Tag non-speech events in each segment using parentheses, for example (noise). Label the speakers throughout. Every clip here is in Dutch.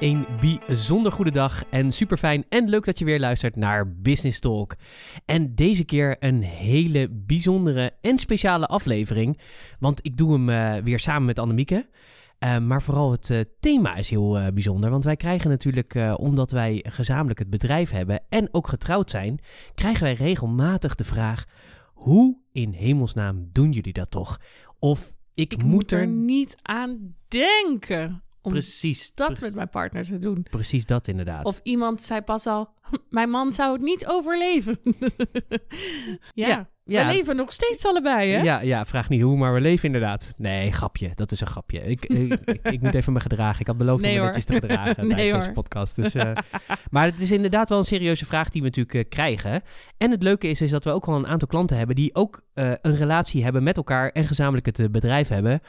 Speaker 1: Een bijzonder goede dag en super fijn en leuk dat je weer luistert naar Business Talk. En deze keer een hele bijzondere en speciale aflevering, want ik doe hem uh, weer samen met Annemieke. Uh, maar vooral het uh, thema is heel bijzonder, want wij krijgen natuurlijk, omdat wij gezamenlijk het bedrijf hebben en ook getrouwd zijn, krijgen wij regelmatig de vraag, hoe in hemelsnaam doen jullie dat toch? Of ik,
Speaker 2: ik moet er niet aan denken om
Speaker 1: precies,
Speaker 2: dat
Speaker 1: precies,
Speaker 2: met mijn partner te doen.
Speaker 1: Precies dat inderdaad.
Speaker 2: Of iemand zei pas al, mijn man zou het niet overleven. (laughs) ja, ja, ja, we leven nog steeds allebei, hè?
Speaker 1: Ja, ja, vraag niet hoe, maar we leven inderdaad. Nee, grapje, dat is een grapje. Ik, ik, ik, ik (laughs) moet even me gedragen. Ik had beloofd
Speaker 2: nee,
Speaker 1: om me netjes te gedragen (laughs)
Speaker 2: nee,
Speaker 1: tijdens deze podcast. Dus, uh, (laughs) maar het is inderdaad wel een serieuze vraag die we natuurlijk uh, krijgen. En het leuke is, is dat we ook al een aantal klanten hebben die ook uh, een relatie hebben met elkaar en gezamenlijk het bedrijf hebben.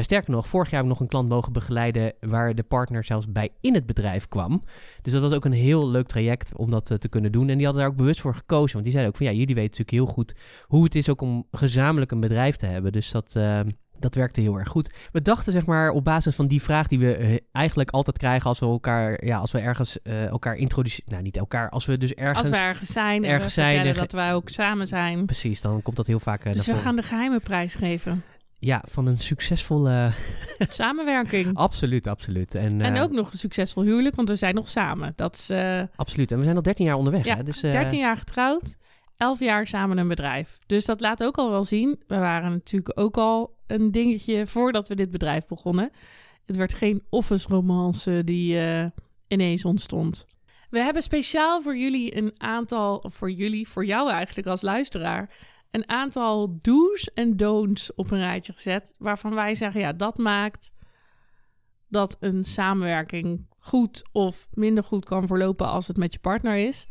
Speaker 1: Sterker nog, vorig jaar heb ik nog een klant mogen begeleiden waar de partner zelfs bij in het bedrijf kwam. Dus dat was ook een heel leuk traject om dat te kunnen doen. En die hadden daar ook bewust voor gekozen. Want die zeiden ook van ja, jullie weten natuurlijk heel goed hoe het is ook om gezamenlijk een bedrijf te hebben. Dus dat, uh, dat werkte heel erg goed. We dachten zeg maar op basis van die vraag die we uh, eigenlijk altijd krijgen als we elkaar, ja, als we ergens uh, elkaar introduceren. Nou, niet elkaar, als we dus ergens.
Speaker 2: Als we ergens zijn,
Speaker 1: ergens
Speaker 2: en we
Speaker 1: zijn
Speaker 2: dat wij ook samen zijn.
Speaker 1: Precies, dan komt dat heel vaak.
Speaker 2: dus we gaan de geheime prijs geven.
Speaker 1: Ja, van een succesvolle (laughs) (laughs)
Speaker 2: samenwerking.
Speaker 1: absoluut, absoluut. En,
Speaker 2: en ook nog een succesvol huwelijk, want we zijn nog samen. Dat is. Uh...
Speaker 1: Absoluut. En we zijn al 13 jaar onderweg.
Speaker 2: Ja,
Speaker 1: hè? Dus,
Speaker 2: uh... 13 jaar getrouwd. 11 jaar samen een bedrijf. Dus dat laat ook al wel zien. We waren natuurlijk ook al een dingetje voordat we dit bedrijf begonnen. Het werd geen office romance die uh, ineens ontstond. We hebben speciaal voor jullie een aantal, voor jullie, voor jou eigenlijk als luisteraar, een aantal do's en don'ts op een rijtje gezet. Waarvan wij zeggen, ja, dat maakt dat een samenwerking goed of minder goed kan verlopen als het met je partner is.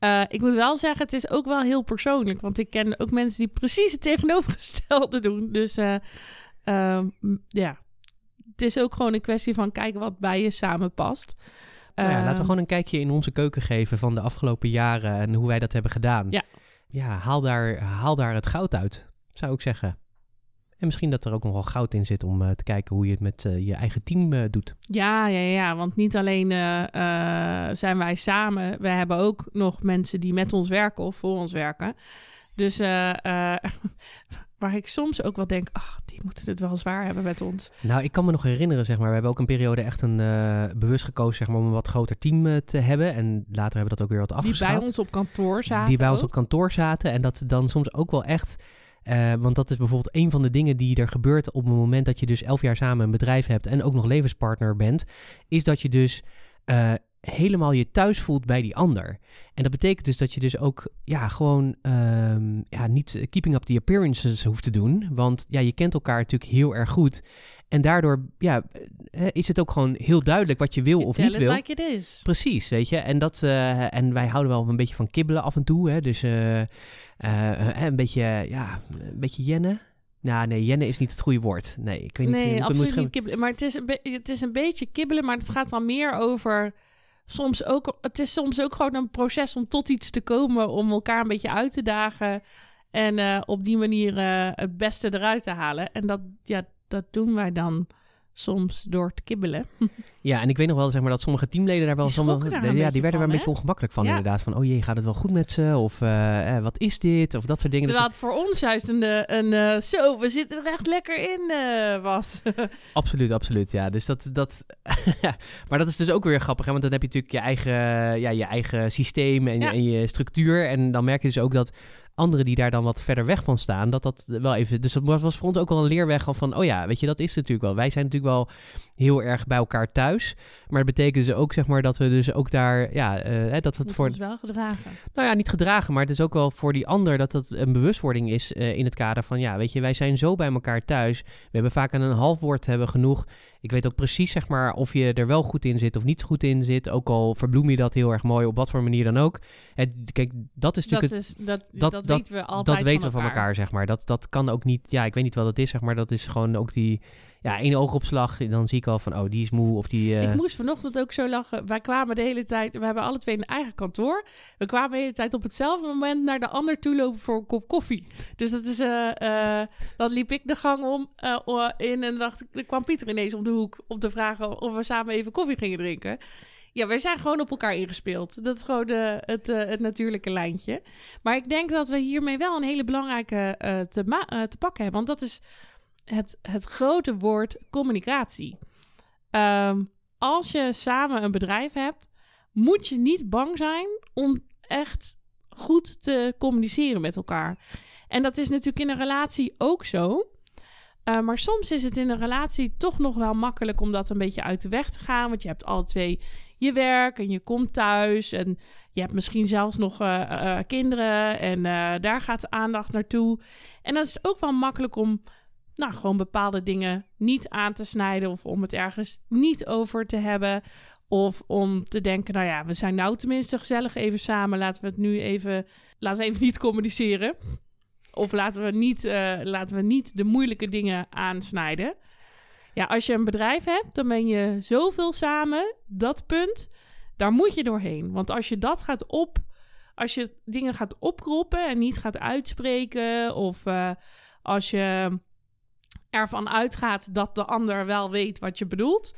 Speaker 2: Uh, ik moet wel zeggen, het is ook wel heel persoonlijk. Want ik ken ook mensen die precies het tegenovergestelde (laughs) doen. Dus uh, uh, ja, het is ook gewoon een kwestie van kijken wat bij je samen past.
Speaker 1: Nou ja, laten we gewoon een kijkje in onze keuken geven van de afgelopen jaren en hoe wij dat hebben gedaan.
Speaker 2: Ja,
Speaker 1: ja haal, daar, haal daar het goud uit, zou ik zeggen. En misschien dat er ook nog wel goud in zit om uh, te kijken hoe je het met uh, je eigen team uh, doet.
Speaker 2: Ja, ja, ja. Want niet alleen zijn wij samen, we hebben ook nog mensen die met ons werken of voor ons werken. Dus (laughs) waar ik soms ook wel denk, ach, die moeten het wel zwaar hebben met ons.
Speaker 1: Nou, ik kan me nog herinneren, zeg maar, we hebben ook een periode echt een bewust gekozen, zeg maar, om een wat groter team te hebben. En later hebben we dat ook weer wat afgeschaald.
Speaker 2: Die bij ons op kantoor zaten.
Speaker 1: Die bij
Speaker 2: ook.
Speaker 1: ons op kantoor zaten. En dat dan soms ook wel echt uh, want dat is bijvoorbeeld een van de dingen die er gebeurt op het moment dat je dus elf jaar samen een bedrijf hebt en ook nog levenspartner bent, is dat je dus uh, helemaal je thuis voelt bij die ander. En dat betekent dus dat je dus ook ja, gewoon um, ja, niet keeping up the appearances hoeft te doen, want ja, je kent elkaar natuurlijk heel erg goed. En daardoor ja, is het ook gewoon heel duidelijk wat je wil
Speaker 2: you
Speaker 1: of niet wil.
Speaker 2: Like it is.
Speaker 1: Precies, weet je. En, dat, uh, en wij houden wel een beetje van kibbelen af en toe. Hè? Dus uh, uh, een beetje, ja, een beetje jennen. Nou, nee, jennen is niet het goede woord. Nee, ik weet niet.
Speaker 2: Nee, absoluut niet kibbelen. Maar het is, een het is een beetje kibbelen, maar het gaat dan meer over... Soms ook, het is soms ook gewoon een proces om tot iets te komen, om elkaar een beetje uit te dagen en op die manier het beste eruit te halen. En dat, ja, dat doen wij dan soms door te kibbelen. (laughs)
Speaker 1: Ja, en ik weet nog wel zeg maar, dat sommige teamleden daar wel...
Speaker 2: Die
Speaker 1: sommige, ja, die werden er een beetje ongemakkelijk van
Speaker 2: Ja.
Speaker 1: inderdaad. Van, oh jee, gaat het wel goed met ze? Of eh, eh, wat is dit? Of dat soort dingen. Dus
Speaker 2: Terwijl het voor ons juist een, eh, een zo, we zitten er echt lekker in was. (laughs)
Speaker 1: Absoluut, absoluut. Ja, dus dat. dat (laughs) maar dat is dus ook weer grappig, hè? want dan heb je natuurlijk je eigen, ja, je eigen systeem en,
Speaker 2: Ja.
Speaker 1: en je structuur. En dan merk je dus ook dat anderen die daar dan wat verder weg van staan, dat dat wel even. Dus dat was voor ons ook wel een leerweg van, oh ja, weet je, dat is natuurlijk wel. Wij zijn natuurlijk wel heel erg bij elkaar thuis. Maar het betekent dus ook, zeg maar, dat we dus ook daar, ja, hè, dat we het voor.
Speaker 2: ons wel gedragen.
Speaker 1: Nou ja, niet gedragen, maar het is ook wel voor die ander dat dat een bewustwording is eh, in het kader van, ja, weet je, wij zijn zo bij elkaar thuis. We hebben vaak aan een half woord hebben genoeg. Ik weet ook precies, zeg maar, of je er wel goed in zit of niet goed in zit. Ook al verbloem je dat heel erg mooi, op wat voor manier dan ook. Het, kijk, dat is natuurlijk
Speaker 2: Dat,
Speaker 1: het,
Speaker 2: is, dat,
Speaker 1: dat-
Speaker 2: dat,
Speaker 1: dat-
Speaker 2: weten we altijd
Speaker 1: dat weten we van elkaar, zeg maar. Dat, dat kan ook niet, ja, ik weet niet wat het is, zeg maar. Dat is gewoon ook die, ja, één oogopslag. Dan zie ik al van, oh, die is moe of die... eh,
Speaker 2: Ik moest vanochtend ook zo lachen. Wij kwamen de hele tijd, we hebben alle twee een eigen kantoor. We kwamen de hele tijd op hetzelfde moment naar de ander toe lopen voor een kop koffie. Dus dat is, eh, dan liep ik de gang om in en dacht ik, er kwam Pieter ineens om de hoek om te vragen of we samen even koffie gingen drinken. Ja, wij zijn gewoon op elkaar ingespeeld. Dat is gewoon de, het, eh, het natuurlijke lijntje. Maar ik denk dat we hiermee wel een hele belangrijke eh, te, eh, te pakken hebben. Want dat is het, het grote woord communicatie. Ehm, als je samen een bedrijf hebt, moet je niet bang zijn om echt goed te communiceren met elkaar. En dat is natuurlijk in een relatie ook zo. Uh, maar soms is het in een relatie toch nog wel makkelijk om dat een beetje uit de weg te gaan. Want je hebt alle twee je werk en je komt thuis. En je hebt misschien zelfs nog uh, uh, kinderen. En daar gaat de aandacht naartoe. En dan is het ook wel makkelijk om nou, gewoon bepaalde dingen niet aan te snijden. Of om het ergens niet over te hebben. Of om te denken, nou ja, we zijn nou tenminste gezellig even samen. Laten we het nu even, laten we even niet communiceren. Of laten we niet, laten we niet de moeilijke dingen aansnijden. Ja, als je een bedrijf hebt, dan ben je zoveel samen. Dat punt, daar moet je doorheen. Want als je dat gaat op, als je dingen gaat opkroppen en niet gaat uitspreken, of uh, als je ervan uitgaat dat de ander wel weet wat je bedoelt,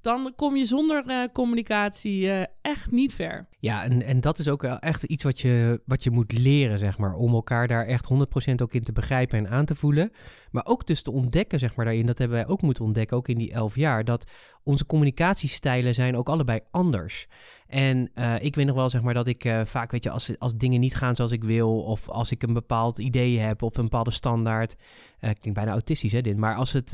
Speaker 2: dan kom je zonder uh, communicatie uh, echt niet ver.
Speaker 1: Ja, en, en dat is ook echt iets wat je, wat je moet leren, zeg maar. Om elkaar daar echt 100% ook in te begrijpen en aan te voelen. Maar ook dus te ontdekken, zeg maar, daarin. Dat hebben wij ook moeten ontdekken, ook in die elf jaar. Dat onze communicatiestijlen zijn ook allebei anders. En uh, ik weet nog wel, zeg maar, dat ik vaak, weet je, als, als dingen niet gaan zoals ik wil. Of als ik een bepaald idee heb of een bepaalde standaard. Uh, klinkt bijna autistisch, hè, dit. Maar als het,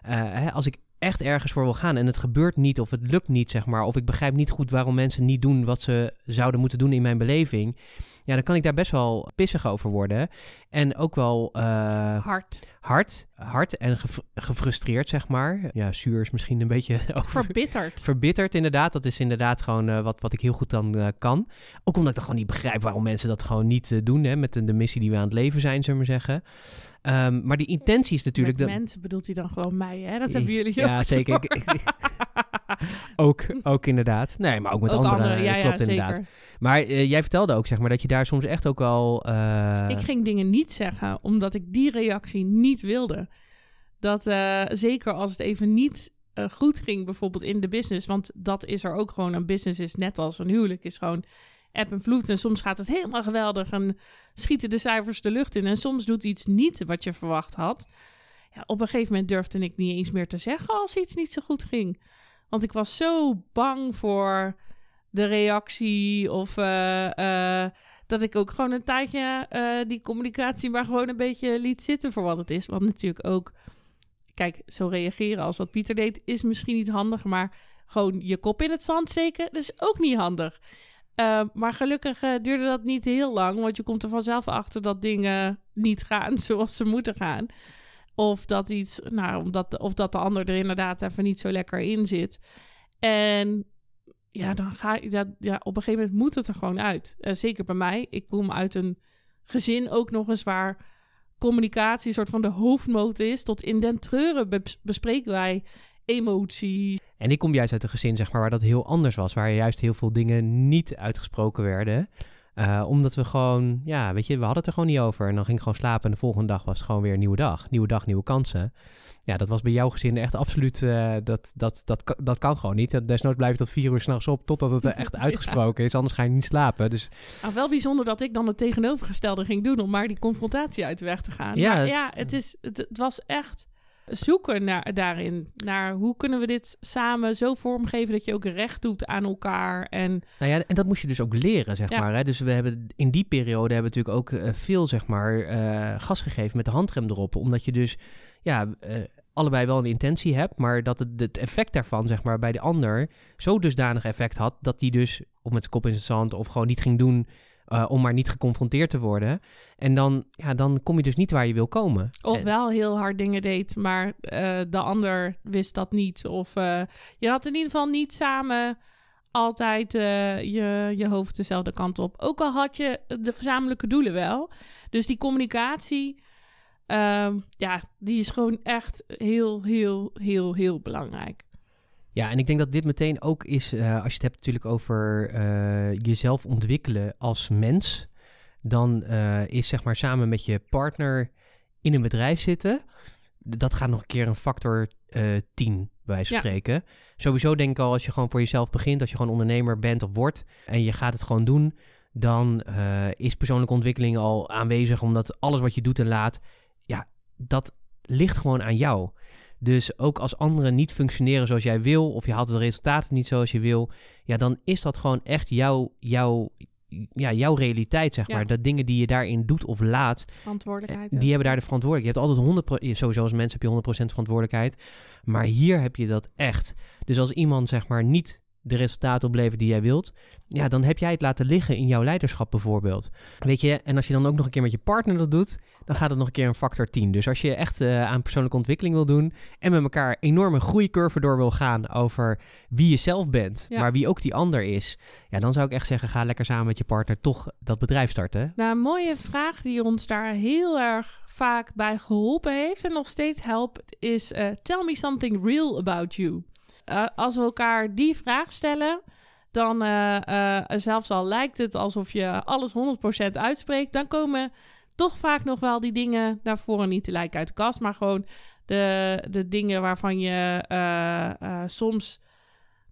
Speaker 1: hè, als ik echt ergens voor wil gaan en het gebeurt niet of het lukt niet, zeg maar, of ik begrijp niet goed waarom mensen niet doen wat ze zouden moeten doen in mijn beleving, ja, dan kan ik daar best wel pissig over worden. En ook wel... Uh,
Speaker 2: hard.
Speaker 1: Hard, hard en ge gefrustreerd, zeg maar. Ja, zuur is misschien een beetje... (laughs) Over...
Speaker 2: Verbitterd.
Speaker 1: Verbitterd, inderdaad. Dat is inderdaad gewoon uh, wat, wat ik heel goed dan uh, kan. Ook omdat ik dan gewoon niet begrijp waarom mensen dat gewoon niet doen, hè, met de, de, missie die we aan het leven zijn, zullen we maar zeggen. Um, maar die intentie is natuurlijk...
Speaker 2: Met mensen bedoelt hij dan gewoon mij, hè? Dat hebben jullie
Speaker 1: Ja,
Speaker 2: ook
Speaker 1: zeker. Ik, ik, (laughs) ook, ook inderdaad. Nee, maar ook met
Speaker 2: ook. Andere, ja,
Speaker 1: klopt
Speaker 2: ja,
Speaker 1: inderdaad.
Speaker 2: Zeker.
Speaker 1: Maar uh, jij vertelde ook, zeg maar, dat je daar soms echt ook wel... Uh...
Speaker 2: Ik ging dingen niet zeggen, omdat ik die reactie niet wilde. Dat uh, zeker als het even niet goed ging, bijvoorbeeld in de business. Want dat is er ook gewoon. Een business is net als een huwelijk, is gewoon app en vloed. En soms gaat het helemaal geweldig en schieten de cijfers de lucht in. En soms doet iets niet wat je verwacht had. Ja, op een gegeven moment durfde ik niet eens meer te zeggen als iets niet zo goed ging. Want ik was zo bang voor de reactie of uh, uh, dat ik ook gewoon een tijdje uh, die communicatie maar gewoon een beetje liet zitten voor wat het is. Want natuurlijk ook, kijk, zo reageren als wat Pieter deed is misschien niet handig, maar gewoon je kop in het zand steken, dat is ook niet handig. Uh, maar gelukkig uh, duurde dat niet heel lang, want je komt er vanzelf achter dat dingen niet gaan (laughs) zoals ze moeten gaan. Of dat iets, nou, omdat, of dat de ander er inderdaad even niet zo lekker in zit. En ja, dan ga je, dat, ja, op een gegeven moment moet het er gewoon uit. Uh, zeker bij mij. Ik kom uit een gezin ook nog eens waar communicatie een soort van de hoofdmoot is. Tot in den treuren bespreken wij emoties.
Speaker 1: En ik kom juist uit een gezin, zeg maar, waar dat heel anders was. Waar juist heel veel dingen niet uitgesproken werden. Uh, omdat we gewoon, ja, weet je, we hadden het er gewoon niet over. En dan ging ik gewoon slapen en de volgende dag was het gewoon weer een nieuwe dag. Nieuwe dag, nieuwe kansen. Ja, dat was bij jouw gezin echt absoluut, uh, dat, dat, dat, dat kan gewoon niet. Desnoods blijf je tot vier uur s'nachts op totdat het echt (laughs) uitgesproken is. Anders ga je niet slapen. Dus...
Speaker 2: Nou, wel bijzonder dat ik dan het tegenovergestelde ging doen om maar die confrontatie uit de weg te gaan. Ja, maar, ja het, is, het, het was echt zoeken naar, daarin. Naar hoe kunnen we dit samen zo vormgeven dat je ook recht doet aan elkaar. En,
Speaker 1: nou ja, en dat moest je dus ook leren, zeg maar. Hè? Dus we hebben in die periode hebben we natuurlijk ook uh, veel, zeg maar, uh, gas gegeven met de handrem erop. Omdat je dus, ja, uh, allebei wel een intentie hebt, maar dat het, het, effect daarvan, zeg maar, bij de ander zo dusdanig effect had dat die dus, of met zijn kop in zijn zand, of gewoon niet ging doen uh, om maar niet geconfronteerd te worden. En dan, ja, dan kom je dus niet waar je wil komen.
Speaker 2: Of wel heel hard dingen deed, maar uh, de ander wist dat niet. Of uh, je had in ieder geval niet samen altijd je, je hoofd dezelfde kant op. Ook al had je de gezamenlijke doelen wel. Dus die communicatie, ehm, ja, die is gewoon echt heel, heel, heel, heel belangrijk.
Speaker 1: Ja, en ik denk dat dit meteen ook is, uh, als je het hebt natuurlijk over uh, jezelf ontwikkelen als mens, dan uh, is zeg maar samen met je partner in een bedrijf zitten, dat gaat nog een keer een factor 10 bij spreken. Ja. Sowieso denk ik al, als je gewoon voor jezelf begint, als je gewoon ondernemer bent of wordt en je gaat het gewoon doen, dan is persoonlijke ontwikkeling al aanwezig, omdat alles wat je doet en laat, ja, dat ligt gewoon aan jou. Dus ook als anderen niet functioneren zoals jij wil, of je haalt de resultaten niet zoals je wil, ja, dan is dat gewoon echt jouw, jouw, ja, jouw realiteit, zeg maar. Dat dingen die je daarin doet of laat,
Speaker 2: verantwoordelijkheid,
Speaker 1: die hebben daar de verantwoordelijkheid. Je hebt altijd 100%, sowieso als mensen heb je 100% verantwoordelijkheid, maar hier heb je dat echt. Dus als iemand, zeg maar, niet de resultaten oplevert die jij wilt, ja, dan heb jij het laten liggen in jouw leiderschap bijvoorbeeld. Weet je, en als je dan ook nog een keer met je partner dat doet, dan gaat het nog een keer een factor 10. Dus als je echt uh, aan persoonlijke ontwikkeling wil doen en met elkaar enorme groeicurve door wil gaan over wie je zelf bent, maar wie ook die ander is, ja, dan zou ik echt zeggen, ga lekker samen met je partner toch dat bedrijf starten.
Speaker 2: Nou, een mooie vraag die ons daar heel erg vaak bij geholpen heeft en nog steeds helpt, is uh, tell me something real about you. Uh, als we elkaar die vraag stellen, dan uh, zelfs al lijkt het alsof je alles 100% uitspreekt, dan komen toch vaak nog wel die dingen naar voren niet te lijken uit de kast, maar gewoon de, de dingen waarvan je uh, soms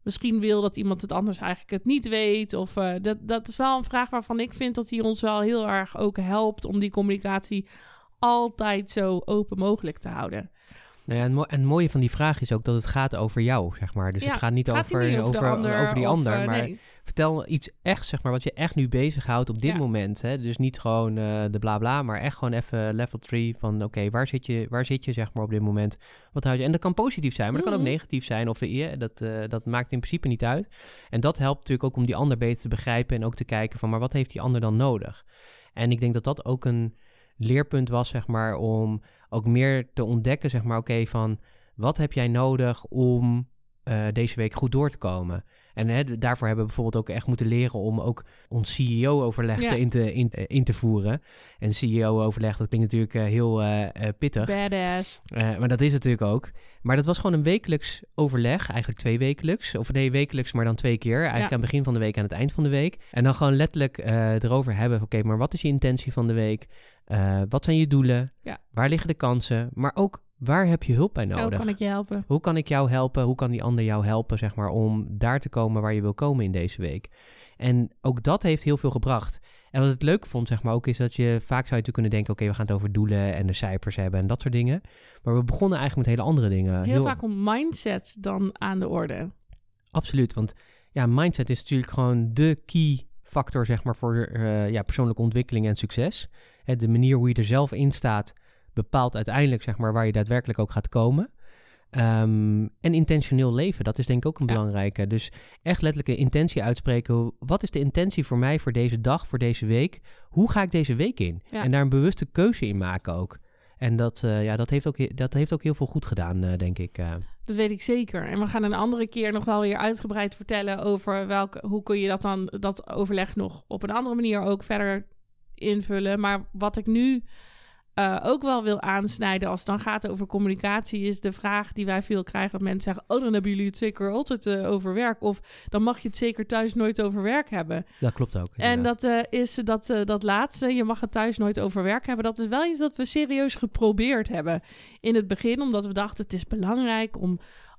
Speaker 2: misschien wil dat iemand het anders eigenlijk het niet weet. Of dat, dat is wel een vraag waarvan ik vind dat hij ons wel heel erg ook helpt om die communicatie altijd zo open mogelijk te houden.
Speaker 1: Nou ja, en, en, het mooie van die vraag is ook dat het gaat over jou, zeg maar. Dus het gaat niet over, over, over, die ander, maar vertel iets echt, zeg maar, wat je echt nu bezighoudt op dit moment. Hè? Dus niet gewoon uh, de bla bla, maar echt gewoon even level 3 van oké, waar zit je, waar zit je zeg maar op dit moment? Wat houd je? En dat kan positief zijn, maar dat kan ook mhm. negatief zijn of ja, dat, uh, dat maakt in principe niet uit. En dat helpt natuurlijk ook om die ander beter te begrijpen en ook te kijken van maar wat heeft die ander dan nodig? En ik denk dat dat ook een leerpunt was, zeg maar, om ook meer te ontdekken, zeg maar, oké, van wat heb jij nodig om uh, deze week goed door te komen? En hè, daarvoor hebben we bijvoorbeeld ook echt moeten leren om ook ons CEO-overleg in, te, in, eh, in, te voeren. En CEO-overleg, dat klinkt natuurlijk uh, heel uh, pittig.
Speaker 2: Badass.
Speaker 1: maar dat is natuurlijk ook. Maar dat was gewoon een wekelijks overleg, eigenlijk twee wekelijks. Of nee, wekelijks, maar dan twee keer. Eigenlijk aan het begin van de week en aan het eind van de week. En dan gewoon letterlijk erover hebben, oké, maar wat is je intentie van de week? wat zijn je doelen?
Speaker 2: Ja.
Speaker 1: Waar liggen de kansen? Maar ook Waar heb je hulp bij nodig?
Speaker 2: Hoe kan ik je helpen?
Speaker 1: Hoe kan ik jou helpen? Hoe kan die ander jou helpen, zeg maar, om daar te komen waar je wil komen in deze week? En ook dat heeft heel veel gebracht. En wat ik leuk vond, zeg maar, ook is dat je vaak zou je kunnen denken: oké, we gaan het over doelen en de cijfers hebben en dat soort dingen. Maar we begonnen eigenlijk met hele andere dingen.
Speaker 2: Heel, vaak om mindset dan aan de orde.
Speaker 1: Absoluut, want ja, mindset is natuurlijk gewoon de key factor, zeg maar, voor uh, ja, persoonlijke ontwikkeling en succes. Hè, de manier hoe je er zelf in staat, bepaalt uiteindelijk zeg maar, waar je daadwerkelijk ook gaat komen. Um, en intentioneel leven, dat is denk ik ook een belangrijke. Dus echt letterlijk een intentie uitspreken. Wat is de intentie voor mij voor deze dag, voor deze week? Hoe ga ik deze week in? En daar een bewuste keuze in maken ook. En dat, uh, ja, dat, heeft ook, dat heeft ook heel veel goed gedaan, uh, denk ik. Uh.
Speaker 2: Dat weet ik zeker. En we gaan een andere keer nog wel weer uitgebreid vertellen over welke, hoe kun je dat dan, dat overleg nog op een andere manier ook verder invullen. Maar wat ik nu uh, ook wel wil aansnijden als het dan gaat over communicatie, is de vraag die wij veel krijgen: dat mensen zeggen: Oh, dan hebben jullie het zeker altijd uh, over werk. Of dan mag je het zeker thuis nooit over werk hebben.
Speaker 1: Dat klopt ook.
Speaker 2: En dat uh, is dat, dat laatste: je mag het thuis nooit over werk hebben. Dat is wel iets dat we serieus geprobeerd hebben in het begin, omdat we dachten: het is belangrijk om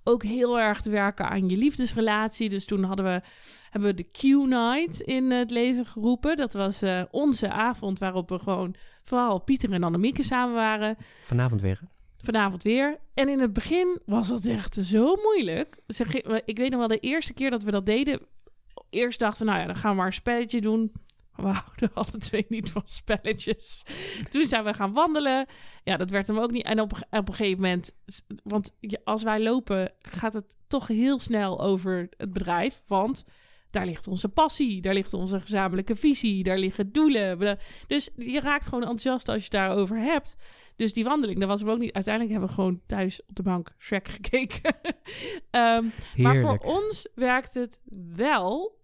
Speaker 2: ook heel erg te werken aan je liefdesrelatie. Dus toen hadden we, hebben we de Q-night in het leven geroepen. Dat was uh, onze avond waarop we gewoon vooral Pieter en Annemieke samen waren.
Speaker 1: Vanavond weer.
Speaker 2: Vanavond weer. En in het begin was dat echt zo moeilijk. Zeg, ik weet nog wel de eerste keer dat we dat deden. Eerst dachten we, nou ja, dan gaan we maar een spelletje doen we (laughs) houden alle twee niet van spelletjes. Toen zijn we gaan wandelen. Ja, dat werd hem ook niet. En op, op een gegeven moment, want als wij lopen, gaat het toch heel snel over het bedrijf. Want daar ligt onze passie, daar ligt onze gezamenlijke visie, daar liggen doelen. Dus je raakt gewoon enthousiast als je het daarover hebt. Dus die wandeling, dat was hem ook niet. Uiteindelijk hebben we gewoon thuis op de bank Shrek gekeken. um, (laughs) maar voor ons werkt het wel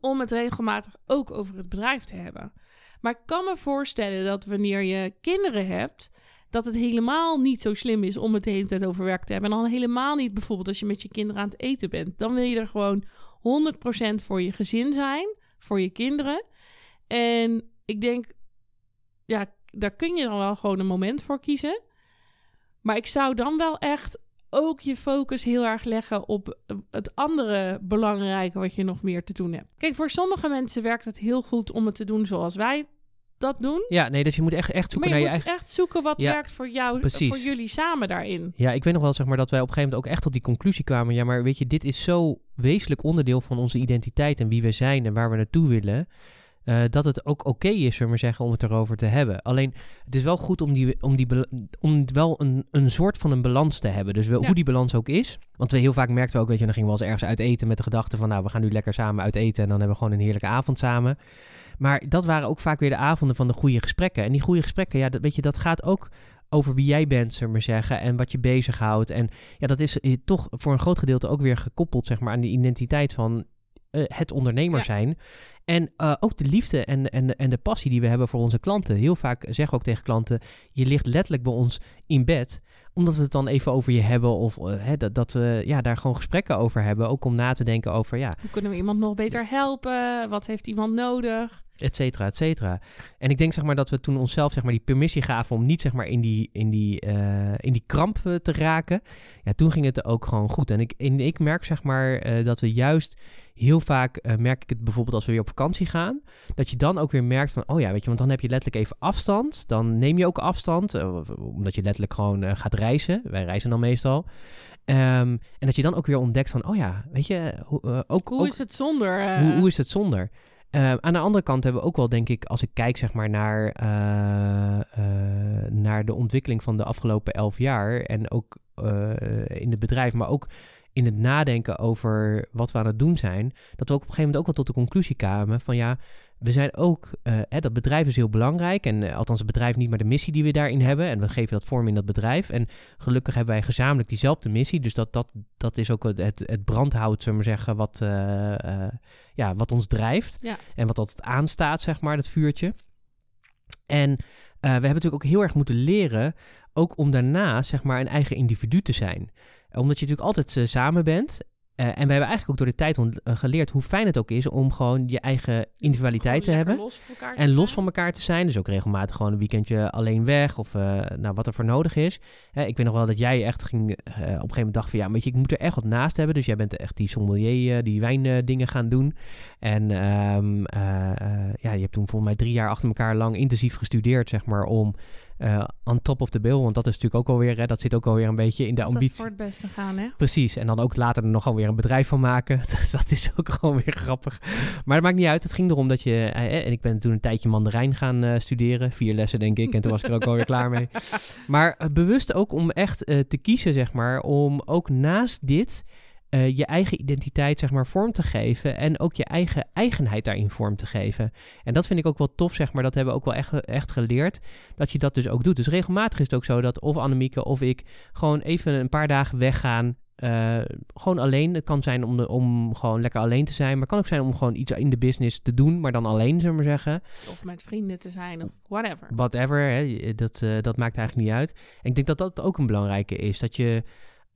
Speaker 2: om het regelmatig ook over het bedrijf te hebben. Maar ik kan me voorstellen dat wanneer je kinderen hebt, dat het helemaal niet zo slim is om het de hele tijd over werk te hebben. En dan helemaal niet bijvoorbeeld als je met je kinderen aan het eten bent. Dan wil je er gewoon 100% voor je gezin zijn, voor je kinderen. En ik denk, ja, daar kun je dan wel gewoon een moment voor kiezen. Maar ik zou dan wel echt ook je focus heel erg leggen op het andere belangrijke wat je nog meer te doen hebt. Kijk, voor sommige mensen werkt het heel goed om het te doen zoals wij dat doen.
Speaker 1: Ja, nee, dus je moet echt, echt zoeken
Speaker 2: maar
Speaker 1: je
Speaker 2: naar je eigen... echt zoeken wat werkt voor jou, Precies. voor jullie samen daarin.
Speaker 1: Ja, ik weet nog wel zeg maar dat wij op een gegeven moment ook echt tot die conclusie kwamen. Ja, maar weet je, dit is zo wezenlijk onderdeel van onze identiteit en wie we zijn en waar we naartoe willen. Uh, dat het ook oké is, zullen we maar zeggen, om het erover te hebben. Alleen, het is wel goed om, die, om, die, om wel een, een soort van een balans te hebben. Dus wel, hoe die balans ook is. Want we heel vaak merkten ook, weet je, dan gingen we wel eens ergens uit eten met de gedachte van, nou, we gaan nu lekker samen uit eten en dan hebben we gewoon een heerlijke avond samen. Maar dat waren ook vaak weer de avonden van de goede gesprekken. En die goede gesprekken, ja, dat, weet je, dat gaat ook over wie jij bent, zullen we maar zeggen, en wat je bezighoudt. En ja, dat is eh, toch voor een groot gedeelte ook weer gekoppeld, zeg maar, aan die identiteit van uh, het ondernemer zijn. En uh, ook de liefde en, en, en de passie die we hebben voor onze klanten. Heel vaak zeggen we ook tegen klanten: je ligt letterlijk bij ons in bed omdat we het dan even over je hebben of uh, hè, dat, dat we ja, daar gewoon gesprekken over hebben. Ook om na te denken over ja.
Speaker 2: Hoe kunnen we iemand nog beter helpen? Wat heeft iemand nodig?
Speaker 1: Et cetera, et cetera. En ik denk zeg maar dat we toen onszelf zeg maar die permissie gaven om niet zeg maar in die, in die, uh, in die kramp te raken. Ja, toen ging het ook gewoon goed. En ik, en ik merk zeg maar uh, dat we juist heel vaak merk ik het bijvoorbeeld als we weer op vakantie gaan. Dat je dan ook weer merkt van, oh ja, weet je, want dan heb je letterlijk even afstand. Dan neem je ook afstand, omdat je letterlijk gewoon gaat reizen. Wij reizen dan meestal. Um, en dat je dan ook weer ontdekt van, oh ja, weet je, hoe, ook,
Speaker 2: hoe
Speaker 1: ook,
Speaker 2: is het zonder?
Speaker 1: Hoe, hoe, is het zonder? Uh, aan de andere kant hebben we ook wel, denk ik, als ik kijk zeg maar naar, uh, uh, naar de ontwikkeling van de afgelopen elf jaar en ook in het bedrijf, maar ook in het nadenken over wat we aan het doen zijn, dat we ook op een gegeven moment ook wel tot de conclusie kwamen van ja, we zijn ook, uh, hè, dat bedrijf is heel belangrijk. En uh, althans, het bedrijf niet, maar de missie die we daarin hebben. En we geven dat vorm in dat bedrijf. En gelukkig hebben wij gezamenlijk diezelfde missie. Dus dat, dat, dat is ook het, het brandhout, zullen we zeggen, wat, uh, ja, wat ons drijft. Ja. En wat altijd aanstaat, zeg maar, dat vuurtje. En we hebben natuurlijk ook heel erg moeten leren, ook om daarna, zeg maar, een eigen individu te zijn omdat je natuurlijk altijd samen bent. Uh, en we hebben eigenlijk ook door de tijd uh, geleerd hoe fijn het ook is om gewoon je eigen individualiteit te hebben.
Speaker 2: Los
Speaker 1: en los van elkaar te zijn. Dus ook regelmatig gewoon een weekendje alleen weg of uh, nou, wat er voor nodig is. ik weet nog wel dat jij echt ging op een gegeven moment dacht van ja, weet je, ik moet er echt wat naast hebben. Dus jij bent echt die sommelier, die wijndingen gaan doen. En um, ja, je hebt toen volgens mij drie jaar achter elkaar lang intensief gestudeerd, zeg maar, om uh, on top of the bill. Want dat is natuurlijk ook alweer, hè, dat zit ook alweer een beetje in de ambitie.
Speaker 2: voor het beste gaan, hè?
Speaker 1: Precies. En dan ook later er nog alweer een bedrijf van maken. (laughs) Dus dat is ook gewoon weer grappig. Maar het maakt niet uit. Het ging erom dat je, uh, en ik ben toen een tijdje Mandarijn gaan uh, studeren. Vier lessen, denk ik. En toen was ik er ook alweer (laughs) klaar mee. Maar bewust ook om echt te kiezen, zeg maar, om ook naast dit uh, je eigen identiteit zeg maar vorm te geven en ook je eigen eigenheid daarin vorm te geven. En dat vind ik ook wel tof, zeg maar. Dat hebben we ook wel echt, echt geleerd, dat je dat dus ook doet. Dus regelmatig is het ook zo dat of Annemieke of ik gewoon even een paar dagen weggaan eh, gewoon alleen. Het kan zijn om, de, om gewoon lekker alleen te zijn. Maar het kan ook zijn om gewoon iets in de business te doen. Maar dan alleen, zullen we maar zeggen.
Speaker 2: Of met vrienden te zijn of whatever.
Speaker 1: Whatever, hè, dat, uh, dat maakt eigenlijk niet uit. En ik denk dat dat ook een belangrijke is. Dat je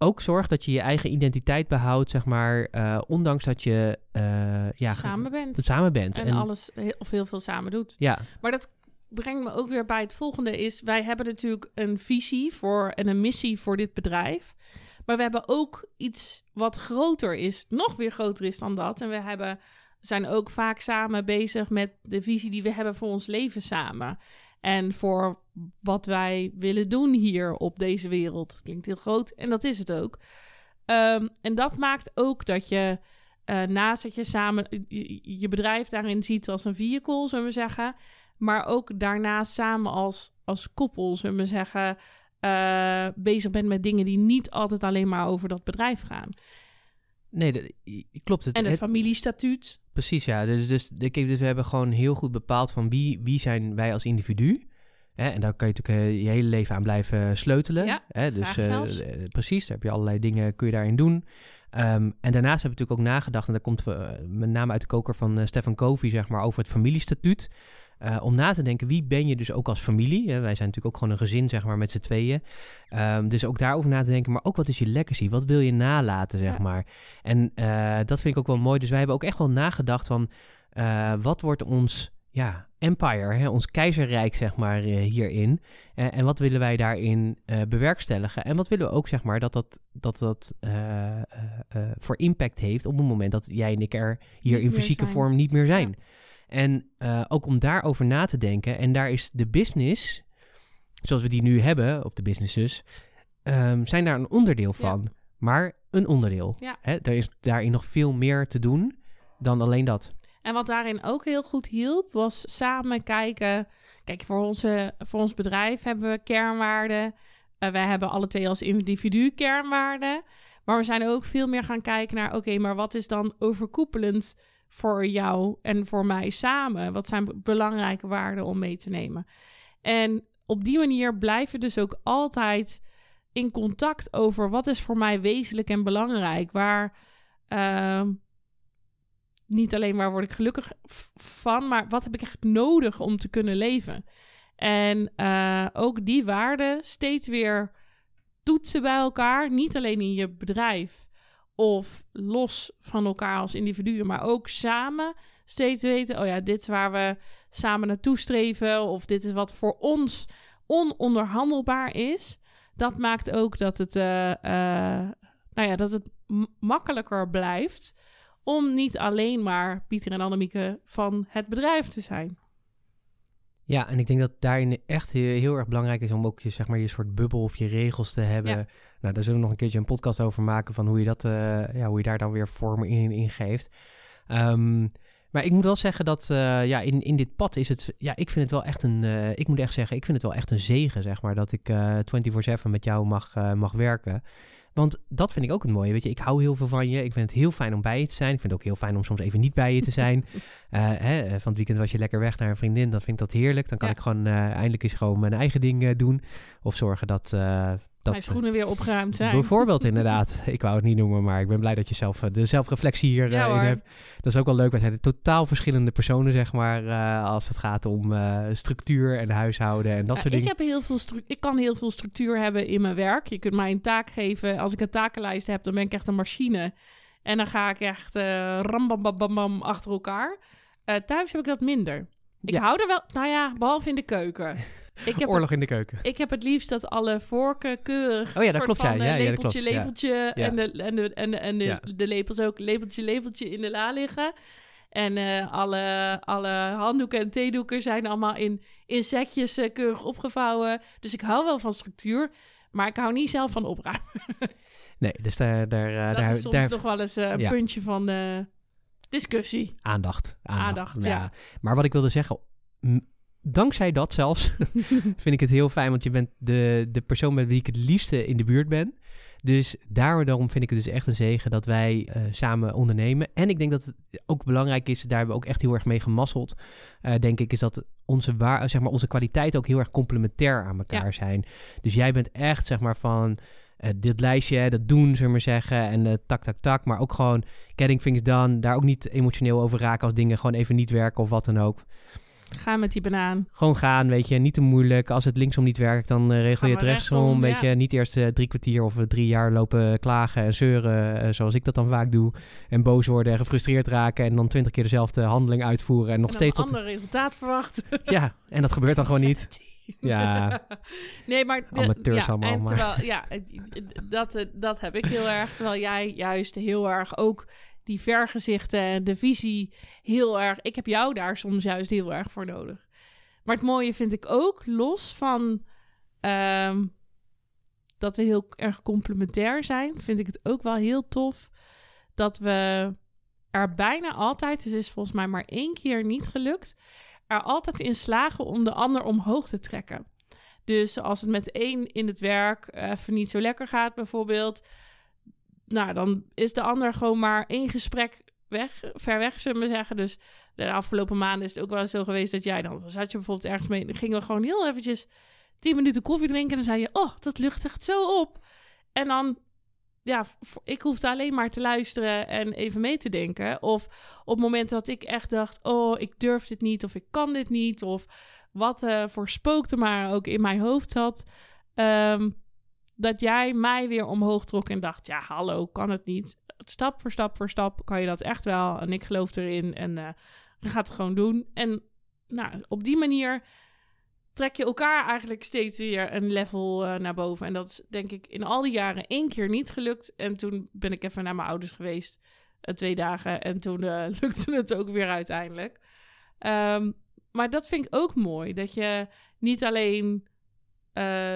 Speaker 1: ook zorgt dat je je eigen identiteit behoudt, zeg maar. Uh, ondanks dat je ja,
Speaker 2: samen bent.
Speaker 1: Samen bent.
Speaker 2: En, en alles of heel veel samen doet.
Speaker 1: Ja.
Speaker 2: Maar dat brengt me ook weer bij het volgende is... wij hebben natuurlijk een visie voor en een missie voor dit bedrijf. Maar we hebben ook iets wat groter is, nog weer groter is dan dat. En we hebben, zijn ook vaak samen bezig met de visie die we hebben voor ons leven samen. En voor wat wij willen doen hier op deze wereld. Klinkt heel groot en dat is het ook. Um, en dat maakt ook dat je uh, naast dat je samen je, je bedrijf daarin ziet als een vehicle, zullen we zeggen maar ook daarna samen als, als koppel, zullen we zeggen, uh, bezig bent met dingen die niet altijd alleen maar over dat bedrijf gaan.
Speaker 1: Nee, dat, klopt. Het,
Speaker 2: en het, familiestatuut.
Speaker 1: Precies, ja. Dus, dus, dus we hebben gewoon heel goed bepaald van wie, wie zijn wij als individu. Hè? En daar kan je natuurlijk uh, je hele leven aan blijven sleutelen.
Speaker 2: Ja,
Speaker 1: hè? Dus uh, precies, daar heb je allerlei dingen, kun je daarin doen. Um, en daarnaast hebben we natuurlijk ook nagedacht, en dat komt met name uit de koker van Stefan Covey, zeg maar, over het familiestatuut. Uh, om na te denken, wie ben je dus ook als familie? wij zijn natuurlijk ook gewoon een gezin, zeg maar, met z'n tweeën. Um, dus ook daarover na te denken, maar ook wat is je legacy? Wat wil je nalaten, zeg maar? En uh, dat vind ik ook wel mooi. Dus wij hebben ook echt wel nagedacht van, uh, wat wordt ons ja, empire, hè, ons keizerrijk, zeg maar, hierin. Uh, en wat willen wij daarin uh, bewerkstelligen? En wat willen we ook, zeg maar, dat dat, dat, dat uh, voor impact heeft op het moment dat jij en ik er hier niet in fysieke zijn. vorm niet meer zijn. Ja. En uh, ook om daarover na te denken. En daar is de business, zoals we die nu hebben, of de businesses, um, zijn daar een onderdeel van. Ja. Maar een onderdeel.
Speaker 2: Ja.
Speaker 1: Hè, er is daarin nog veel meer te doen dan alleen dat.
Speaker 2: En wat daarin ook heel goed hielp, was samen kijken. Kijk, voor, onze, voor ons bedrijf hebben we kernwaarden. Uh, wij hebben alle twee als individu kernwaarden. Maar we zijn ook veel meer gaan kijken naar: oké, okay, maar wat is dan overkoepelend voor jou en voor mij samen? Wat zijn belangrijke waarden om mee te nemen? En op die manier blijven we dus ook altijd in contact over wat is voor mij wezenlijk en belangrijk. Waar uh, niet alleen waar word ik gelukkig van, maar wat heb ik echt nodig om te kunnen leven? En uh, ook die waarden steeds weer toetsen bij elkaar. Niet alleen in je bedrijf, of los van elkaar als individuen, maar ook samen steeds weten: oh ja, dit is waar we samen naartoe streven, of dit is wat voor ons ononderhandelbaar is. Dat maakt ook dat het, uh, uh, nou ja, dat het makkelijker blijft om niet alleen maar Pieter en Annemieke van het bedrijf te zijn.
Speaker 1: Ja, en ik denk dat daarin echt heel, erg belangrijk is om ook je, zeg maar, je soort bubbel of je regels te hebben. Ja. Nou, daar zullen we nog een keertje een podcast over maken van hoe je, dat, uh, ja, hoe je daar dan weer vormen in, in geeft. Um, maar ik moet wel zeggen dat uh, ja, in, in dit pad is het. Ja, ik vind het wel echt een. Uh, ik moet echt zeggen, ik vind het wel echt een zegen, zeg maar, dat ik 24-7 met jou mag, mag werken. Want dat vind ik ook het mooie. Weet je, ik hou heel veel van je. Ik vind het heel fijn om bij je te zijn. Ik vind het ook heel fijn om soms even niet bij je te zijn. uh, (laughs) hè, van het weekend was je lekker weg naar een vriendin. Dan vind ik dat heerlijk. Dan kan ja. ik gewoon uh, eindelijk eens gewoon mijn eigen ding uh, doen. Of zorgen dat, dat
Speaker 2: mijn schoenen weer opgeruimd zijn.
Speaker 1: Bijvoorbeeld, inderdaad. (laughs) Ik wou het niet noemen, maar ik ben blij dat je zelf de zelfreflectie hier
Speaker 2: ja,
Speaker 1: in hebt. Dat is ook wel leuk. Wij zijn totaal verschillende personen, zeg maar, uh, als het gaat om uh, structuur en huishouden en dat
Speaker 2: ja,
Speaker 1: soort dingen.
Speaker 2: Ik, heb heel veel ik kan heel veel structuur hebben in mijn werk. Je kunt mij een taak geven. Als ik een takenlijst heb, dan ben ik echt een machine. En dan ga ik echt uh, rambam achter elkaar. thuis heb ik dat minder. Ik hou er wel, nou ja, behalve in de keuken. (laughs)
Speaker 1: Ik heb Oorlog in de keuken.
Speaker 2: Ik heb het liefst dat alle vorken keurig.
Speaker 1: Oh ja, dat klopt.
Speaker 2: Van,
Speaker 1: ja. Ja,
Speaker 2: lepeltje,
Speaker 1: ja, dat klopt.
Speaker 2: lepeltje.
Speaker 1: Ja.
Speaker 2: En, de, en, de, en, de, en de, lepels ook. Lepeltje, lepeltje in de la liggen. En eh, alle, alle handdoeken en theedoeken zijn allemaal in, in setjes eh, keurig opgevouwen. Dus ik hou wel van structuur. Maar ik hou niet zelf van opruimen. (laughs)
Speaker 1: Nee, dus daar... daar, eh,
Speaker 2: dat
Speaker 1: daar,
Speaker 2: is soms
Speaker 1: daar
Speaker 2: nog wel eens eh, een
Speaker 1: ja.
Speaker 2: puntje van discussie.
Speaker 1: aandacht.
Speaker 2: Aandacht, ja.
Speaker 1: Maar wat ik wilde zeggen... Dankzij dat zelfs (laughs) vind ik het heel fijn, want je bent de, de persoon met wie ik het liefste in de buurt ben. Dus daarom vind ik het dus echt een zegen dat wij eh, samen ondernemen. En ik denk dat het ook belangrijk is, daar hebben we ook echt heel erg mee gemasseld. eh, denk ik, is dat onze, waar, zeg maar, onze kwaliteiten ook heel erg complementair aan elkaar
Speaker 2: Ja.
Speaker 1: zijn. Dus jij bent echt, zeg maar, van eh, dit lijstje, dat doen, zullen we maar zeggen. En tak, tak, tak. Maar ook gewoon getting things done. Daar ook niet emotioneel over raken als dingen gewoon even niet werken of wat dan ook.
Speaker 2: Ga met die banaan.
Speaker 1: Gewoon gaan, weet je. Niet te moeilijk. Als het linksom niet werkt, dan uh, regel je het rechtsom. rechtsom weet je. Niet eerst drie kwartier of drie jaar lopen klagen en zeuren, zoals ik dat dan vaak doe. En boos worden en gefrustreerd raken. En dan twintig keer dezelfde handeling uitvoeren. En nog
Speaker 2: en
Speaker 1: steeds...
Speaker 2: een ander resultaat verwacht.
Speaker 1: ja, en dat gebeurt dan gewoon niet. Ja. (laughs)
Speaker 2: nee, maar...
Speaker 1: Amateurs
Speaker 2: ja,
Speaker 1: allemaal.
Speaker 2: Terwijl, ja, dat, dat heb ik heel erg. Terwijl jij juist heel erg ook die vergezichten en de visie heel erg... Ik heb jou daar soms juist heel erg voor nodig. Maar het mooie vind ik ook, los van ehm, dat we heel erg complementair zijn... vind ik het ook wel heel tof dat we er bijna altijd... Het is volgens mij maar één keer niet gelukt er altijd in slagen om de ander omhoog te trekken. Dus als het met één in het werk even niet zo lekker gaat, bijvoorbeeld, nou, dan is de ander gewoon maar één gesprek weg, ver weg, zullen we zeggen. Dus de afgelopen maanden is het ook wel zo geweest dat jij dan, zat je bijvoorbeeld ergens mee, dan gingen we gewoon heel eventjes tien minuten koffie drinken en dan zei je, oh, dat lucht echt zo op. En dan ja, ik hoefde alleen maar te luisteren en even mee te denken. Of op momenten dat ik echt dacht: oh, ik durf dit niet, of ik kan dit niet, of wat uh, voor spookte maar ook in mijn hoofd zat. Ehm, dat jij mij weer omhoog trok en dacht: ja, hallo, kan het niet. Stap voor stap voor stap kan je dat echt wel. En ik geloof erin en je gaat het gewoon doen. En nou, op die manier trek je elkaar eigenlijk steeds weer een level uh, naar boven. En dat is denk ik in al die jaren één keer niet gelukt. En toen ben ik even naar mijn ouders geweest, uh, twee dagen. En toen (laughs) lukte het ook weer uiteindelijk. Um, maar dat vind ik ook mooi. Dat je niet alleen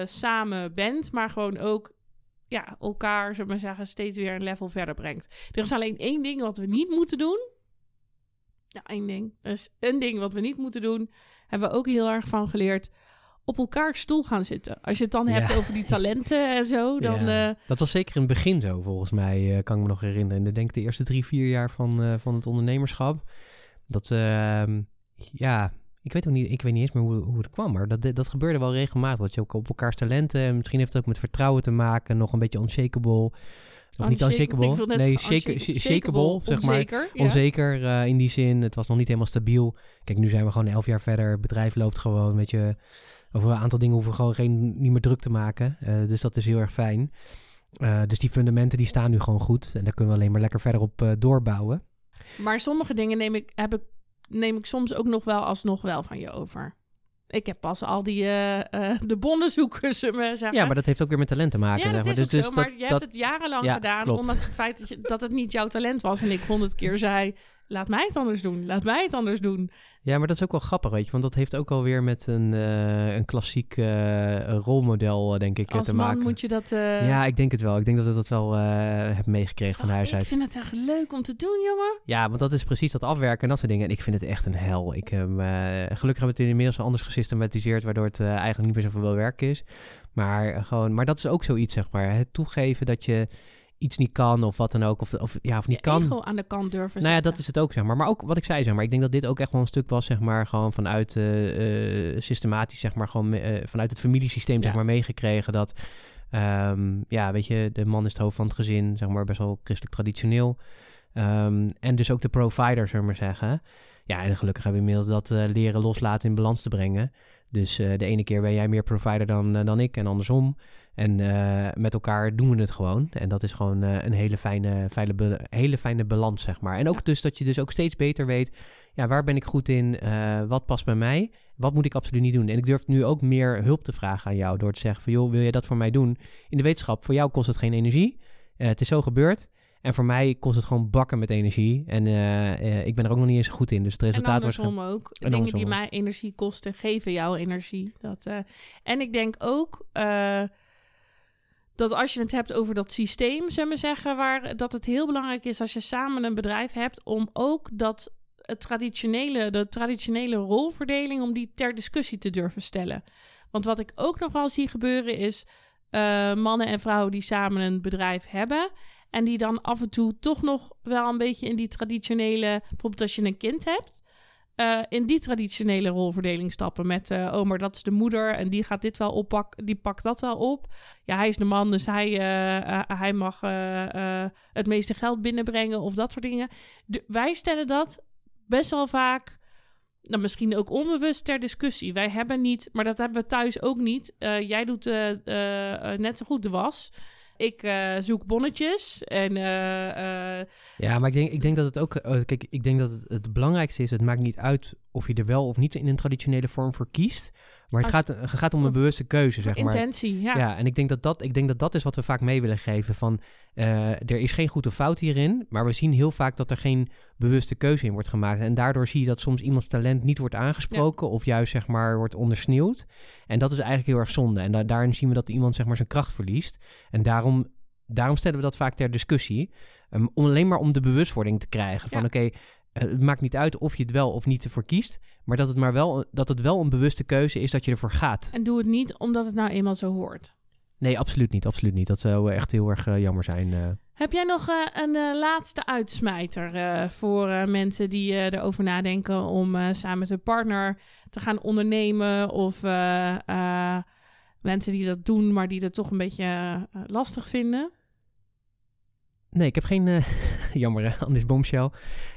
Speaker 2: samen bent, maar gewoon ook ja, elkaar, zullen we maar zeggen, steeds weer een level verder brengt. Er is alleen één ding wat we niet moeten doen. Ja, één ding. Dus een ding wat we niet moeten doen hebben we ook heel erg van geleerd op elkaar stoel gaan zitten. Als je het dan hebt over die talenten en zo, (laughs) dan... Ja.
Speaker 1: Uh... Dat was zeker in het begin zo, volgens mij, uh, kan ik me nog herinneren. Ik denk de eerste drie, vier jaar van, uh, van het ondernemerschap. Dat, ehm, ja, ik weet ook niet, ik weet niet eens meer hoe, hoe het kwam, maar dat, dat gebeurde wel regelmatig. Dat je ook op elkaars talenten, misschien heeft het ook met vertrouwen te maken, nog een beetje unshakable... Of niet unshakable. Nee, shake, shakeable, zeg maar. Onzeker, ja. onzeker uh, in die zin. Het was nog niet helemaal stabiel. Kijk, nu zijn we gewoon elf jaar verder. Het bedrijf loopt gewoon, weet je. Over een aantal dingen hoeven we gewoon geen, niet meer druk te maken. Uh, dus dat is heel erg fijn. Uh, dus die fundamenten die staan nu gewoon goed. En daar kunnen we alleen maar lekker verder op doorbouwen.
Speaker 2: Maar sommige dingen neem ik, heb ik, neem ik soms ook nog wel alsnog wel van je over. Ik heb pas al die uh, uh, de bonnenzoekers, zeggen.
Speaker 1: Ja, maar dat heeft ook weer met talent te maken.
Speaker 2: Ja, dat
Speaker 1: zeg
Speaker 2: maar. is dus, dus zo, maar je hebt het jarenlang ja, gedaan, klopt. ondanks het feit dat, je, dat het niet jouw talent was. En ik honderd keer zei, laat mij het anders doen, laat mij het anders doen.
Speaker 1: Ja, maar dat is ook wel grappig, weet je. Want dat heeft ook alweer met een, uh, een klassiek uh, rolmodel, denk ik,
Speaker 2: Als
Speaker 1: te maken.
Speaker 2: Als moet je dat... Uh...
Speaker 1: Ja, ik denk het wel. Ik denk dat ik dat wel heb meegekregen van huis uit.
Speaker 2: Ik vind het echt leuk om te doen, jongen.
Speaker 1: Ja, want dat is precies dat afwerken en dat soort dingen. En ik vind het echt een hel. Ik, gelukkig hebben we het inmiddels anders gesystematiseerd, waardoor het eigenlijk niet meer zoveel werk is. Maar, gewoon, maar dat is ook zoiets, zeg maar. Het toegeven dat je iets niet kan of wat dan ook. Of, of, ja, of niet kan.
Speaker 2: ego aan de kant durven
Speaker 1: Nou ja, dat is het ook, zeg maar. Maar ook wat ik zei, zeg maar. Ik denk dat dit ook echt wel een stuk was, zeg maar, gewoon vanuit uh, uh, systematisch, zeg maar, gewoon uh, vanuit het familiesysteem, ja. zeg maar, meegekregen dat, um, ja, weet je, de man is het hoofd van het gezin, zeg maar, best wel christelijk traditioneel. Um, en dus ook de provider, zullen we maar zeggen. Ja, en gelukkig hebben we inmiddels dat leren loslaten in balans te brengen. Dus de ene keer ben jij meer provider dan, dan ik en andersom. En uh, met elkaar doen we het gewoon. En dat is gewoon uh, een hele fijne, fijne, hele fijne balans, zeg maar. En ook ja. dus dat je dus ook steeds beter weet... ja, waar ben ik goed in? Uh, wat past bij mij? Wat moet ik absoluut niet doen? En ik durf nu ook meer hulp te vragen aan jou... door te zeggen van, joh, wil jij dat voor mij doen? In de wetenschap, voor jou kost het geen energie. het is zo gebeurd. En voor mij kost het gewoon bakken met energie. En ik ben er ook nog niet eens goed in. Dus het resultaat
Speaker 2: was... En andersom ook. En Dingen die mij energie kosten, geven jou energie. Dat, en ik denk ook dat als je het hebt over dat systeem, zullen we zeggen, waar dat het heel belangrijk is als je samen een bedrijf hebt om ook dat het traditionele, de traditionele rolverdeling, om die ter discussie te durven stellen. Want wat ik ook nog wel zie gebeuren is uh, mannen en vrouwen die samen een bedrijf hebben. En die dan af en toe toch nog wel een beetje in die traditionele, bijvoorbeeld als je een kind hebt. Eh, in die traditionele rolverdeling stappen. Met, uh, oh, maar dat is de moeder en die gaat dit wel oppakken, die pakt dat wel op. Ja, hij is de man, dus hij, uh, hij mag het meeste geld binnenbrengen of dat soort dingen. Wij stellen dat best wel vaak, nou, misschien ook onbewust ter discussie. Wij hebben niet, maar dat hebben we thuis ook niet. jij doet net zo goed de was. Ik uh, zoek bonnetjes. En, uh, uh...
Speaker 1: ja, maar ik denk, ik denk dat het ook. kijk, ik denk dat het, het belangrijkste is: het maakt niet uit of je er wel of niet in een traditionele vorm voor kiest. Maar het, gaat, het gaat om een bewuste keuze, zeg
Speaker 2: maar. Intentie, ja.
Speaker 1: Ja, en ik denk dat dat, ik denk dat dat is wat we vaak mee willen geven. Van, uh, er is geen goed of fout hierin, maar we zien heel vaak dat er geen bewuste keuze in wordt gemaakt. En daardoor zie je dat soms iemands talent niet wordt aangesproken of juist, zeg maar, wordt ondersneeuwd. En dat is eigenlijk heel erg zonde. En da daarin zien we dat iemand, zeg maar, zijn kracht verliest. En daarom, daarom stellen we dat vaak ter discussie. Um, om alleen maar om de bewustwording te krijgen van, oké, eh, het maakt niet uit of je het wel of niet ervoor kiest, maar dat het, maar wel, dat het wel een bewuste keuze is dat je ervoor gaat.
Speaker 2: En doe het niet omdat het nou eenmaal zo hoort.
Speaker 1: Nee, absoluut niet. Absoluut niet. Dat zou echt heel erg uh, jammer zijn. Uh.
Speaker 2: Heb jij nog uh, een laatste uitsmijter voor mensen die erover nadenken om samen met hun partner te gaan ondernemen? Of mensen die dat doen, maar die dat toch een beetje lastig vinden?
Speaker 1: Nee, ik heb geen. (laughs) Jammer, anders bombshell.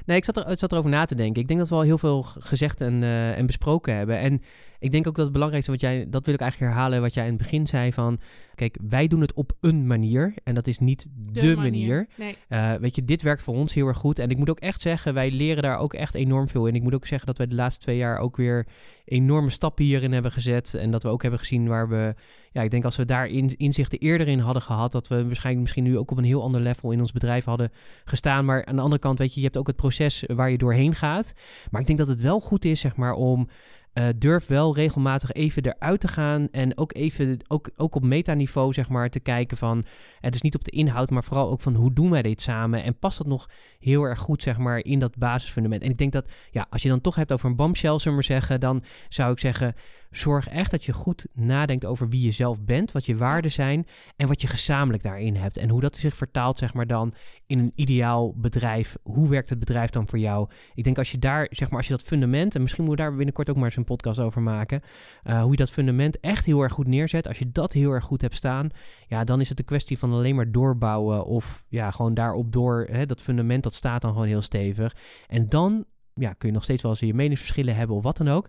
Speaker 1: Nee, ik zat, er, ik zat erover na te denken. Ik denk dat we al heel veel gezegd en, uh, en besproken hebben. En ik denk ook dat het belangrijkste wat jij. Dat wil ik eigenlijk herhalen wat jij in het begin zei. Van Kijk, wij doen het op een manier en dat is niet de, manier. Eh, weet je, dit werkt voor ons heel erg goed. En ik moet ook echt zeggen, wij leren daar ook echt enorm veel in. Ik moet ook zeggen dat wij de laatste twee jaar ook weer enorme stappen hierin hebben gezet. En dat we ook hebben gezien waar we, ja, ik denk als we daar in, inzichten eerder in hadden gehad, dat we waarschijnlijk misschien nu ook op een heel ander level in ons bedrijf hadden gestaan. Maar aan de andere kant, weet je, je hebt ook het proces waar je doorheen gaat. Maar ik denk dat het wel goed is, zeg maar, om uh, durf wel regelmatig even eruit te gaan. En ook even, ook, ook op metaniveau, zeg maar, te kijken van. Het is niet op de inhoud, maar vooral ook van hoe doen wij dit samen. En past dat nog heel erg goed, zeg maar, in dat basisfundament. En ik denk dat, ja, als je dan toch hebt over een bombshell, zullen we zeggen, dan zou ik zeggen zorg echt dat je goed nadenkt over wie je zelf bent, wat je waarden zijn en wat je gezamenlijk daarin hebt. En hoe dat zich vertaalt, zeg maar dan in een ideaal bedrijf. Hoe werkt het bedrijf dan voor jou? Ik denk als je daar, zeg maar, als je dat fundament, en misschien moet we daar binnenkort ook maar eens een podcast over maken, uh, hoe je dat fundament echt heel erg goed neerzet. Als je dat heel erg goed hebt staan, ja, dan is het een kwestie van alleen maar doorbouwen of ja, gewoon daarop door. Hè, dat fundament dat staat dan gewoon heel stevig. En dan ja, kun je nog steeds wel eens je meningsverschillen hebben of wat dan ook.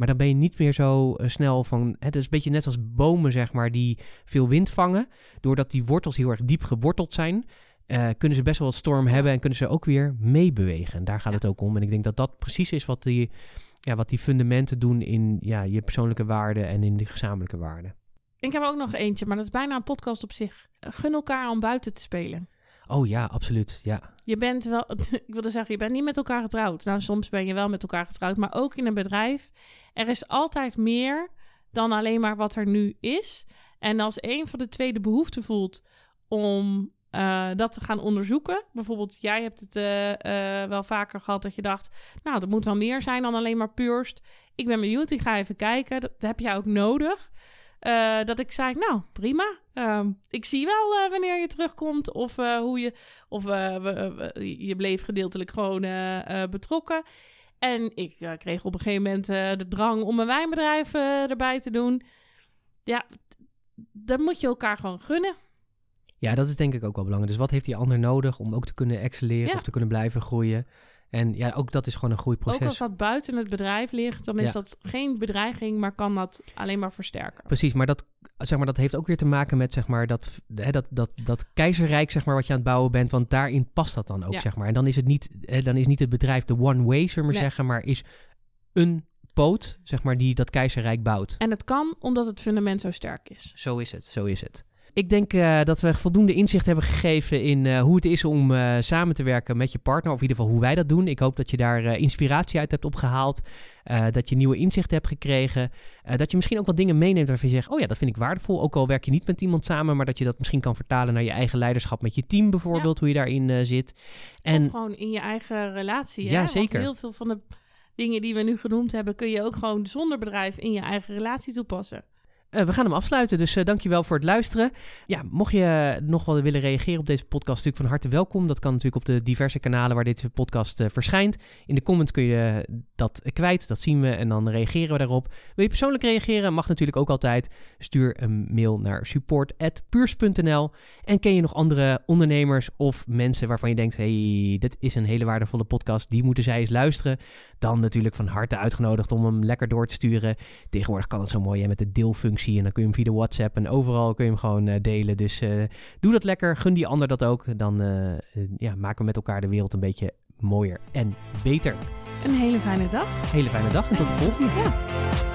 Speaker 1: Maar dan ben je niet meer zo eh, snel van. Het is een beetje net als bomen, zeg maar, die veel wind vangen. Doordat die wortels heel erg diep geworteld zijn. Uh, kunnen ze best wel wat storm hebben en kunnen ze ook weer meebewegen. En daar gaat het ook om. En ik denk dat dat precies is wat die, ja, wat die fundamenten doen in ja, je persoonlijke waarden en in de gezamenlijke waarden.
Speaker 2: Ik heb ook nog eentje, maar dat is bijna een podcast op zich. Gun elkaar om buiten te spelen.
Speaker 1: Oh ja, absoluut. Ja.
Speaker 2: Je bent wel, (laughs) ik wilde zeggen, je bent niet met elkaar getrouwd. Nou, soms ben je wel met elkaar getrouwd, maar ook in een bedrijf. Er is altijd meer dan alleen maar wat er nu is. En als een van de twee de behoefte voelt om uh, dat te gaan onderzoeken. Bijvoorbeeld, jij hebt het uh, uh, wel vaker gehad dat je dacht, nou, er moet wel meer zijn dan alleen maar puurst. Ik ben benieuwd, ik ga even kijken. Dat, dat heb jij ook nodig. Dat ik zei, nou prima. Uh, ik zie wel wanneer je terugkomt of hoe je. Of je bleef gedeeltelijk gewoon betrokken. En ik kreeg op een gegeven moment de drang om een wijnbedrijf erbij te doen. Ja, dan moet je elkaar gewoon gunnen.
Speaker 1: Ja, dat is denk ik ook wel belangrijk. Dus wat heeft die ander nodig om ook te kunnen excelleren of te kunnen blijven groeien? En ja, ook dat is gewoon een groeiproces. Ook
Speaker 2: als dat buiten het bedrijf ligt, dan is dat geen bedreiging, maar kan dat alleen maar versterken.
Speaker 1: Precies, maar dat, zeg maar, dat heeft ook weer te maken met zeg maar, dat, hè, dat, dat, dat keizerrijk zeg maar, wat je aan het bouwen bent. Want daarin past dat dan ook. Zeg maar. En dan is het niet, hè, dan is niet het bedrijf de one way, zullen we zeggen, maar is een poot, zeg maar, die dat keizerrijk bouwt.
Speaker 2: En het kan omdat het fundament zo sterk is.
Speaker 1: Zo is het, zo is het. Ik denk uh, dat we voldoende inzicht hebben gegeven in uh, hoe het is om uh, samen te werken met je partner. Of in ieder geval hoe wij dat doen. Ik hoop dat je daar inspiratie uit hebt opgehaald. dat je nieuwe inzichten hebt gekregen. dat je misschien ook wat dingen meeneemt waarvan je zegt: Oh ja, dat vind ik waardevol. Ook al werk je niet met iemand samen, maar dat je dat misschien kan vertalen naar je eigen leiderschap met je team, bijvoorbeeld. Hoe je daarin zit.
Speaker 2: En, of gewoon in je eigen relatie. Ja, zeker. Want heel veel van de dingen die we nu genoemd hebben, kun je ook gewoon zonder bedrijf in je eigen relatie toepassen.
Speaker 1: Eh, we gaan hem afsluiten, dus uh, dankjewel voor het luisteren. Ja, mocht je nog wel willen reageren op deze podcast, natuurlijk van harte welkom. Dat kan natuurlijk op de diverse kanalen waar deze podcast uh, verschijnt. In de comments kun je dat kwijt, dat zien we en dan reageren we daarop. Wil je persoonlijk reageren? Mag natuurlijk ook altijd. Stuur een mail naar support.puurs.nl. En ken je nog andere ondernemers of mensen waarvan je denkt, hey, dit is een hele waardevolle podcast, die moeten zij eens luisteren? Dan natuurlijk van harte uitgenodigd om hem lekker door te sturen. Tegenwoordig kan het zo mooi hè, met de deelfunctie en dan kun je hem via de WhatsApp en overal kun je hem gewoon uh, delen. Dus uh, doe dat lekker, gun die ander dat ook. Dan uh, ja, maken we met elkaar de wereld een beetje mooier en beter.
Speaker 2: Een hele fijne dag.
Speaker 1: Hele fijne dag en tot de volgende.
Speaker 2: Ja.